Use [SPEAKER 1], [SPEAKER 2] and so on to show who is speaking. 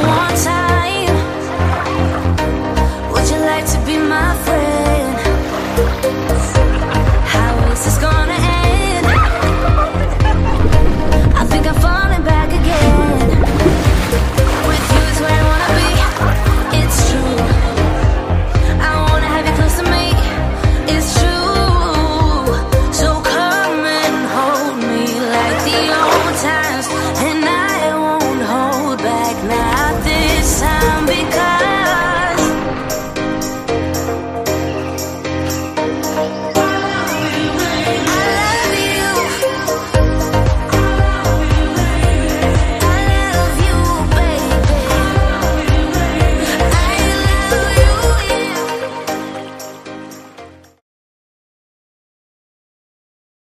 [SPEAKER 1] one time. Would you like to be my friend?